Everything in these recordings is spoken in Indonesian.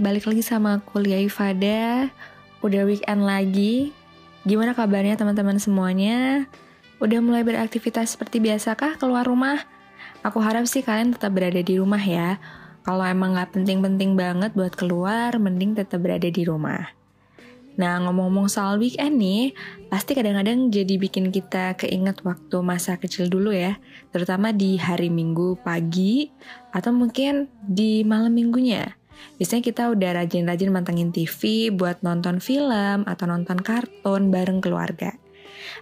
Balik lagi sama kuliah Ifada. Udah weekend lagi. Gimana kabarnya teman-teman semuanya? Udah mulai beraktivitas seperti biasa kah keluar rumah? Aku harap sih kalian tetap berada di rumah ya. Kalau emang nggak penting-penting banget buat keluar, mending tetap berada di rumah. Nah, ngomong-ngomong soal weekend nih, pasti kadang-kadang jadi bikin kita keinget waktu masa kecil dulu ya, terutama di hari Minggu pagi atau mungkin di malam minggunya. Biasanya kita udah rajin-rajin mantengin TV buat nonton film atau nonton kartun bareng keluarga.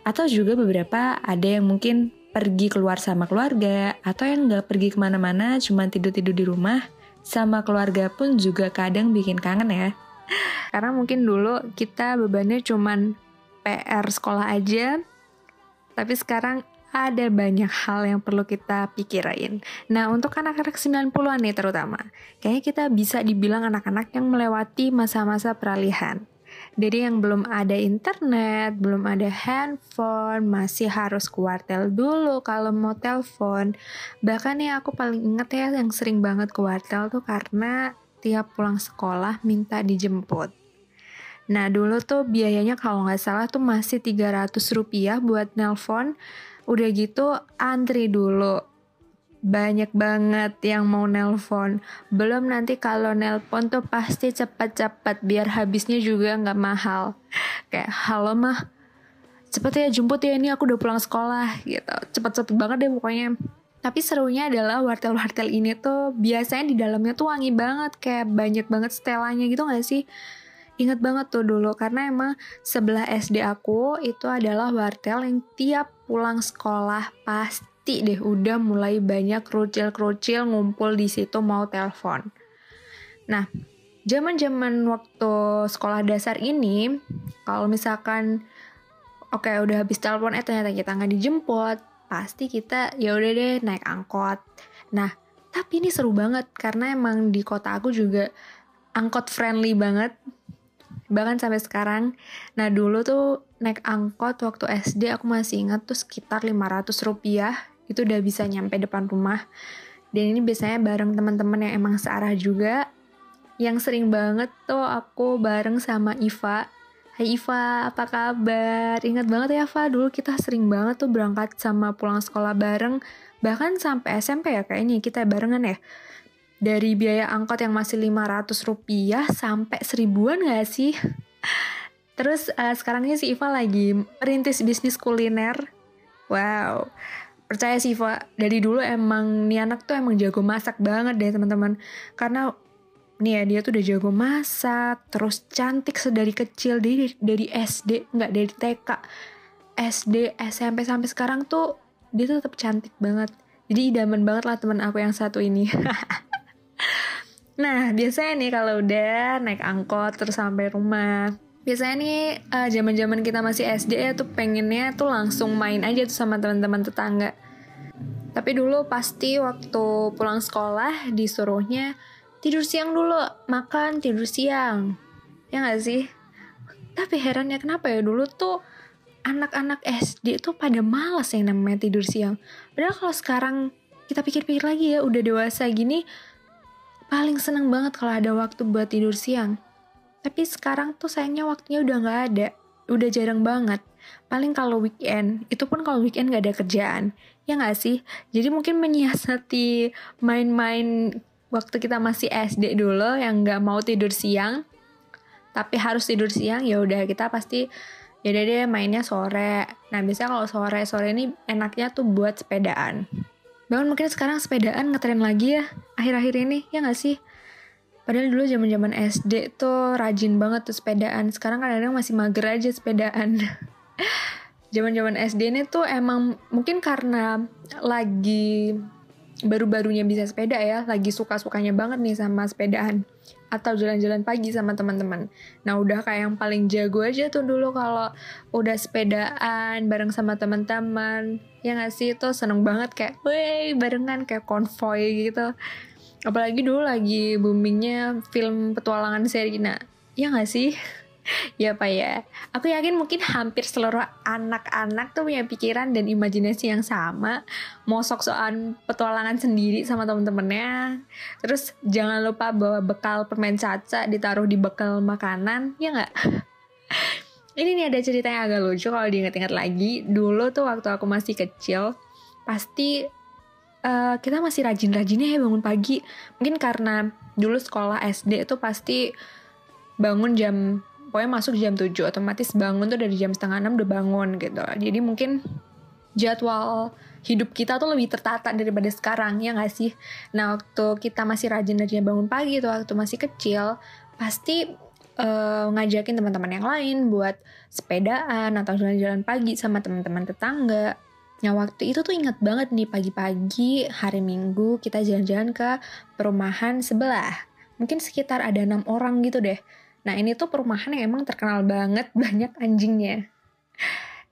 Atau juga beberapa ada yang mungkin pergi keluar sama keluarga atau yang nggak pergi ke mana-mana cuma tidur-tidur di rumah sama keluarga pun juga kadang bikin kangen ya. Karena mungkin dulu kita bebannya cuman PR sekolah aja, tapi sekarang ada banyak hal yang perlu kita pikirin. Nah, untuk anak-anak 90-an nih terutama, kayaknya kita bisa dibilang anak-anak yang melewati masa-masa peralihan. Dari yang belum ada internet, belum ada handphone, masih harus kuartel dulu kalau mau telepon. Bahkan nih aku paling inget ya yang sering banget kuartel tuh karena tiap pulang sekolah minta dijemput. Nah dulu tuh biayanya kalau nggak salah tuh masih 300 rupiah buat nelpon. Udah gitu antri dulu. Banyak banget yang mau nelpon. Belum nanti kalau nelpon tuh pasti cepet-cepet biar habisnya juga nggak mahal. Kayak halo mah cepet ya jemput ya ini aku udah pulang sekolah gitu. Cepet-cepet banget deh pokoknya. Tapi serunya adalah wartel-wartel ini tuh biasanya di dalamnya tuh wangi banget, kayak banyak banget setelannya gitu gak sih? Ingat banget tuh dulu, karena emang sebelah SD aku itu adalah wartel yang tiap pulang sekolah pasti deh udah mulai banyak kerucil-kerucil ngumpul di situ mau telepon. Nah, zaman-zaman waktu sekolah dasar ini, kalau misalkan oke okay, udah habis telepon eh ternyata kita nggak dijemput, pasti kita ya udah deh naik angkot. Nah, tapi ini seru banget karena emang di kota aku juga angkot friendly banget. Bahkan sampai sekarang. Nah, dulu tuh naik angkot waktu SD aku masih ingat tuh sekitar 500 rupiah. Itu udah bisa nyampe depan rumah. Dan ini biasanya bareng teman-teman yang emang searah juga. Yang sering banget tuh aku bareng sama Iva Hai Iva, apa kabar? Ingat banget ya Iva, dulu kita sering banget tuh berangkat sama pulang sekolah bareng, bahkan sampai SMP ya kayaknya kita barengan ya. Dari biaya angkot yang masih 500 rupiah sampai seribuan gak sih? Terus uh, sekarang ini si Iva lagi merintis bisnis kuliner. Wow, percaya sih Iva, dari dulu emang nih anak tuh emang jago masak banget deh teman-teman. Karena nih ya dia tuh udah jago masak terus cantik sedari kecil dari dari SD nggak dari TK SD SMP sampai sekarang tuh dia tuh tetap cantik banget jadi idaman banget lah teman aku yang satu ini nah biasanya nih kalau udah naik angkot terus sampai rumah biasanya nih uh, zaman-zaman kita masih SD ya tuh pengennya tuh langsung main aja tuh sama teman-teman tetangga tapi dulu pasti waktu pulang sekolah disuruhnya tidur siang dulu, makan, tidur siang. Ya gak sih? Tapi herannya kenapa ya dulu tuh anak-anak SD tuh pada malas yang namanya tidur siang. Padahal kalau sekarang kita pikir-pikir lagi ya, udah dewasa gini, paling seneng banget kalau ada waktu buat tidur siang. Tapi sekarang tuh sayangnya waktunya udah gak ada. Udah jarang banget. Paling kalau weekend, itu pun kalau weekend gak ada kerjaan. Ya gak sih? Jadi mungkin menyiasati main-main waktu kita masih SD dulu yang nggak mau tidur siang tapi harus tidur siang ya udah kita pasti ya deh mainnya sore nah biasanya kalau sore sore ini enaknya tuh buat sepedaan bahkan mungkin sekarang sepedaan ngetren lagi ya akhir-akhir ini ya nggak sih? Padahal dulu zaman zaman SD tuh rajin banget tuh sepedaan. Sekarang kadang-kadang masih mager aja sepedaan. Zaman zaman SD ini tuh emang mungkin karena lagi baru-barunya bisa sepeda ya, lagi suka-sukanya banget nih sama sepedaan atau jalan-jalan pagi sama teman-teman. Nah, udah kayak yang paling jago aja tuh dulu kalau udah sepedaan bareng sama teman-teman. Ya nggak sih itu seneng banget kayak, weh barengan kayak konvoy gitu. Apalagi dulu lagi boomingnya film petualangan Serina. Ya nggak sih? Ya pak ya. Aku yakin mungkin hampir seluruh anak-anak tuh punya pikiran dan imajinasi yang sama. Mau sok-sokan petualangan sendiri sama temen-temennya. Terus jangan lupa bawa bekal permen caca ditaruh di bekal makanan ya nggak? Ini nih ada cerita yang agak lucu kalau diingat-ingat lagi. Dulu tuh waktu aku masih kecil pasti uh, kita masih rajin-rajinnya ya bangun pagi. Mungkin karena dulu sekolah SD itu pasti bangun jam pokoknya masuk jam 7 otomatis bangun tuh dari jam setengah 6 udah bangun gitu jadi mungkin jadwal hidup kita tuh lebih tertata daripada sekarang ya gak sih nah waktu kita masih rajin-rajin bangun pagi tuh waktu masih kecil pasti uh, ngajakin teman-teman yang lain buat sepedaan atau jalan-jalan pagi sama teman-teman tetangga Nah waktu itu tuh ingat banget nih pagi-pagi hari Minggu kita jalan-jalan ke perumahan sebelah. Mungkin sekitar ada enam orang gitu deh. Nah ini tuh perumahan yang emang terkenal banget banyak anjingnya.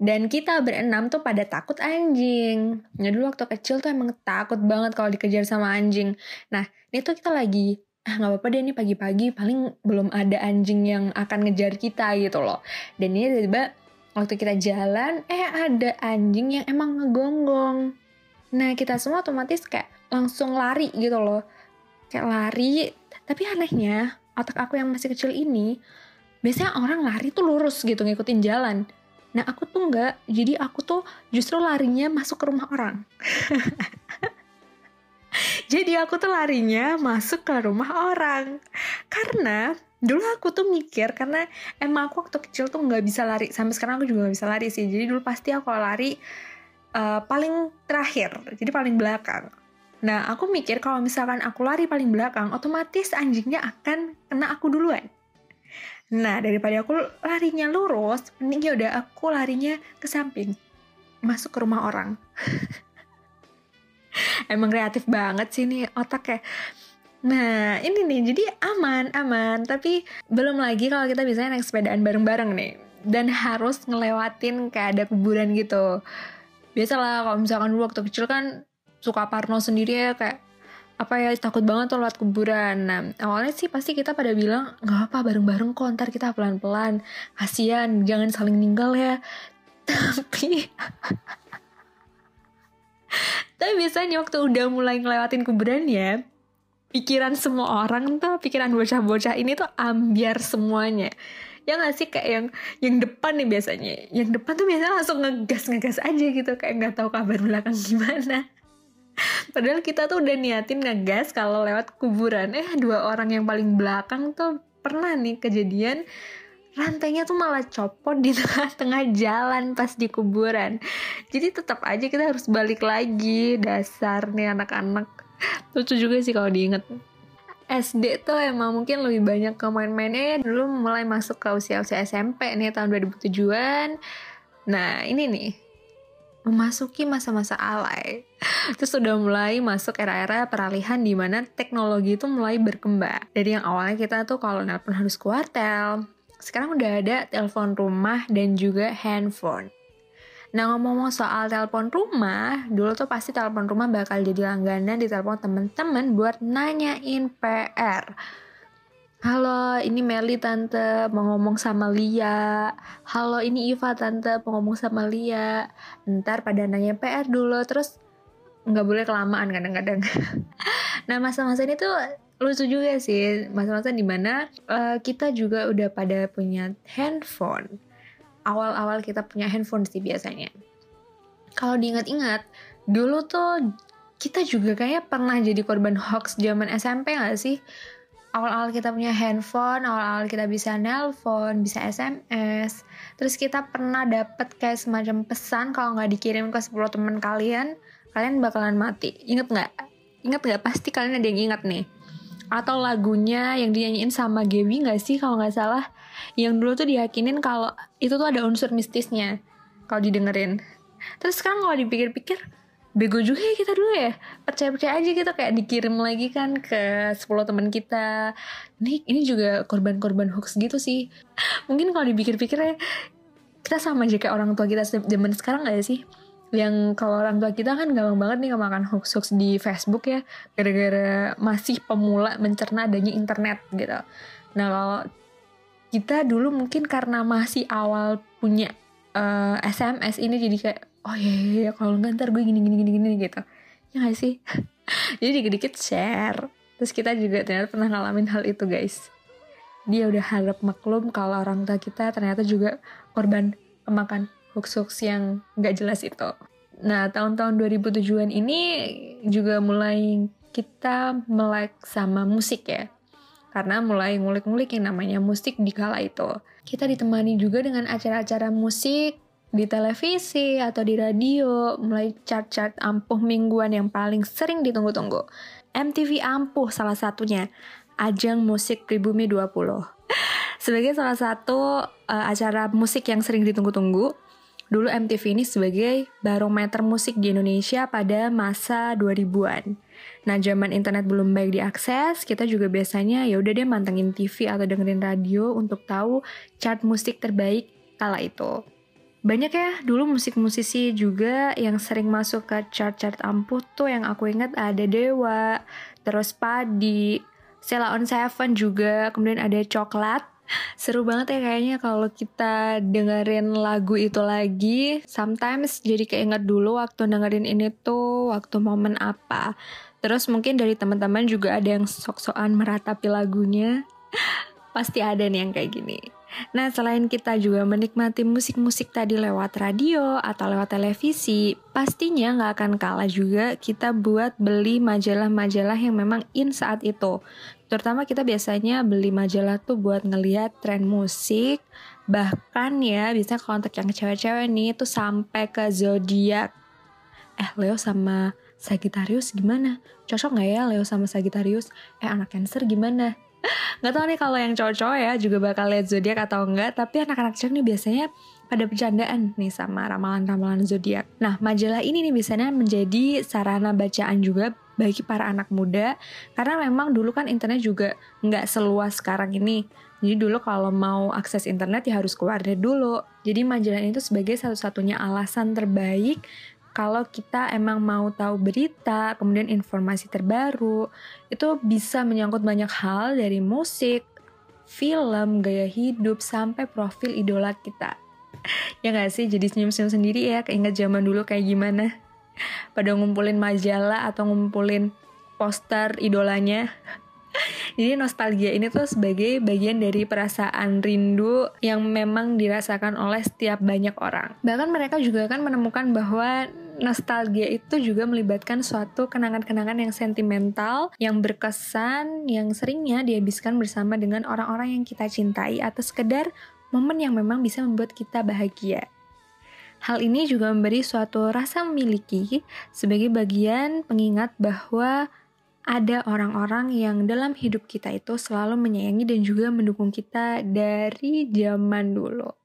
Dan kita berenam tuh pada takut anjing. Nah dulu waktu kecil tuh emang takut banget kalau dikejar sama anjing. Nah ini tuh kita lagi ah nggak apa-apa deh nih pagi-pagi paling belum ada anjing yang akan ngejar kita gitu loh. Dan ini tiba-tiba waktu kita jalan eh ada anjing yang emang ngegonggong. Nah kita semua otomatis kayak langsung lari gitu loh. Kayak lari, tapi anehnya otak aku yang masih kecil ini biasanya orang lari tuh lurus gitu ngikutin jalan. Nah aku tuh enggak jadi aku tuh justru larinya masuk ke rumah orang. Jadi aku tuh larinya masuk ke rumah orang. Karena dulu aku tuh mikir karena emang aku waktu kecil tuh nggak bisa lari sampai sekarang aku juga nggak bisa lari sih. Jadi dulu pasti aku lari uh, paling terakhir jadi paling belakang Nah, aku mikir kalau misalkan aku lari paling belakang, otomatis anjingnya akan kena aku duluan. Nah, daripada aku larinya lurus, mending ya udah aku larinya ke samping. Masuk ke rumah orang. Emang kreatif banget sih nih otaknya. Nah, ini nih, jadi aman, aman. Tapi belum lagi kalau kita bisa naik sepedaan bareng-bareng nih. Dan harus ngelewatin kayak ada kuburan gitu. Biasalah kalau misalkan dulu waktu kecil kan suka parno sendiri ya kayak apa ya takut banget tuh lewat kuburan. Nah awalnya sih pasti kita pada bilang nggak apa bareng-bareng kok ntar kita pelan-pelan. Kasian jangan saling ninggal ya. Tapi tapi biasanya waktu udah mulai ngelewatin kuburan ya pikiran semua orang tuh pikiran bocah-bocah ini tuh ambiar semuanya ya nggak sih kayak yang yang depan nih biasanya yang depan tuh biasanya langsung ngegas ngegas aja gitu kayak nggak tahu kabar belakang gimana Padahal kita tuh udah niatin ngegas kalau lewat kuburan. Eh, dua orang yang paling belakang tuh pernah nih kejadian rantainya tuh malah copot di tengah-tengah jalan pas di kuburan. Jadi tetap aja kita harus balik lagi. Dasar nih anak-anak. Lucu juga sih kalau diinget. SD tuh emang mungkin lebih banyak ke main-mainnya dulu mulai masuk ke usia-usia SMP nih tahun 2007-an. Nah, ini nih memasuki masa-masa alay. Terus sudah mulai masuk era-era peralihan di mana teknologi itu mulai berkembang. Dari yang awalnya kita tuh kalau nelpon harus kuartel, sekarang udah ada telepon rumah dan juga handphone. Nah ngomong-ngomong soal telepon rumah, dulu tuh pasti telepon rumah bakal jadi langganan di telepon temen-temen buat nanyain PR Halo, ini Meli tante mau ngomong sama Lia. Halo, ini Iva tante mau ngomong sama Lia. Ntar pada nanya PR dulu, terus nggak boleh kelamaan kadang-kadang. nah masa-masa ini tuh lucu juga sih masa-masa di mana uh, kita juga udah pada punya handphone. Awal-awal kita punya handphone sih biasanya. Kalau diingat-ingat, dulu tuh kita juga kayak pernah jadi korban hoax zaman SMP gak sih? Awal-awal kita punya handphone, awal-awal kita bisa nelpon, bisa SMS, terus kita pernah dapet kayak semacam pesan kalau nggak dikirim ke 10 teman kalian, kalian bakalan mati. Ingat nggak? Ingat nggak? Pasti kalian ada yang ingat nih. Atau lagunya yang dinyanyiin sama Gaby nggak sih kalau nggak salah? Yang dulu tuh diyakinin kalau itu tuh ada unsur mistisnya kalau didengerin. Terus sekarang kalau dipikir-pikir, bego juga ya kita dulu ya. Percaya-percaya aja gitu kayak dikirim lagi kan ke 10 teman kita. Ini ini juga korban-korban hoax gitu sih. Mungkin kalau dipikir-pikir ya kita sama aja kayak orang tua kita zaman sekarang gak ya sih? Yang kalau orang tua kita kan gampang banget nih kemakan hoax-hoax di Facebook ya. Gara-gara masih pemula mencerna adanya internet gitu. Nah kalau kita dulu mungkin karena masih awal punya uh, eh, SMS ini jadi kayak oh iya, iya, iya kalau nggak ntar gue gini gini gini gini gitu. Ya gak sih? Jadi dikit-dikit share. Terus kita juga ternyata pernah ngalamin hal itu guys. Dia udah harap maklum kalau orang tua kita ternyata juga korban kemakan hoax-hoax yang nggak jelas itu. Nah tahun-tahun 2007an ini juga mulai kita melek sama musik ya karena mulai ngulik-ngulik yang namanya musik di kala itu. Kita ditemani juga dengan acara-acara musik di televisi atau di radio, mulai chart-chart ampuh mingguan yang paling sering ditunggu-tunggu. MTV Ampuh salah satunya, ajang musik pribumi 20. Sebagai salah satu uh, acara musik yang sering ditunggu-tunggu, dulu MTV ini sebagai barometer musik di Indonesia pada masa 2000-an. Nah, zaman internet belum baik diakses, kita juga biasanya ya udah deh mantengin TV atau dengerin radio untuk tahu chart musik terbaik kala itu. Banyak ya dulu musik-musisi juga yang sering masuk ke chart-chart ampuh tuh yang aku ingat ada Dewa, terus Padi, Sela on Seven juga, kemudian ada Coklat, Seru banget ya kayaknya kalau kita dengerin lagu itu lagi. Sometimes jadi keinget dulu waktu dengerin ini tuh waktu momen apa. Terus mungkin dari teman-teman juga ada yang sok-sokan meratapi lagunya. Pasti ada nih yang kayak gini. Nah, selain kita juga menikmati musik-musik tadi lewat radio atau lewat televisi, pastinya nggak akan kalah juga kita buat beli majalah-majalah yang memang in saat itu. Terutama kita biasanya beli majalah tuh buat ngeliat tren musik, bahkan ya kalau untuk yang cewek-cewek nih tuh sampai ke zodiak. Eh, Leo sama Sagittarius gimana? Cocok nggak ya Leo sama Sagittarius? Eh anak Cancer gimana? Gak tau nih kalau yang cowok-cowok ya juga bakal lihat zodiak atau enggak, tapi anak-anak cewek nih biasanya pada bercandaan nih sama ramalan-ramalan zodiak. Nah, majalah ini nih biasanya menjadi sarana bacaan juga bagi para anak muda karena memang dulu kan internet juga nggak seluas sekarang ini. Jadi dulu kalau mau akses internet ya harus keluar dari dulu. Jadi majalah itu sebagai satu-satunya alasan terbaik kalau kita emang mau tahu berita, kemudian informasi terbaru, itu bisa menyangkut banyak hal dari musik, film, gaya hidup, sampai profil idola kita. ya gak sih, jadi senyum-senyum sendiri ya, keinget zaman dulu kayak gimana. Pada ngumpulin majalah atau ngumpulin poster idolanya. Jadi nostalgia ini tuh sebagai bagian dari perasaan rindu yang memang dirasakan oleh setiap banyak orang. Bahkan mereka juga kan menemukan bahwa nostalgia itu juga melibatkan suatu kenangan-kenangan yang sentimental, yang berkesan, yang seringnya dihabiskan bersama dengan orang-orang yang kita cintai atau sekedar momen yang memang bisa membuat kita bahagia. Hal ini juga memberi suatu rasa memiliki sebagai bagian pengingat bahwa ada orang-orang yang dalam hidup kita itu selalu menyayangi dan juga mendukung kita dari zaman dulu.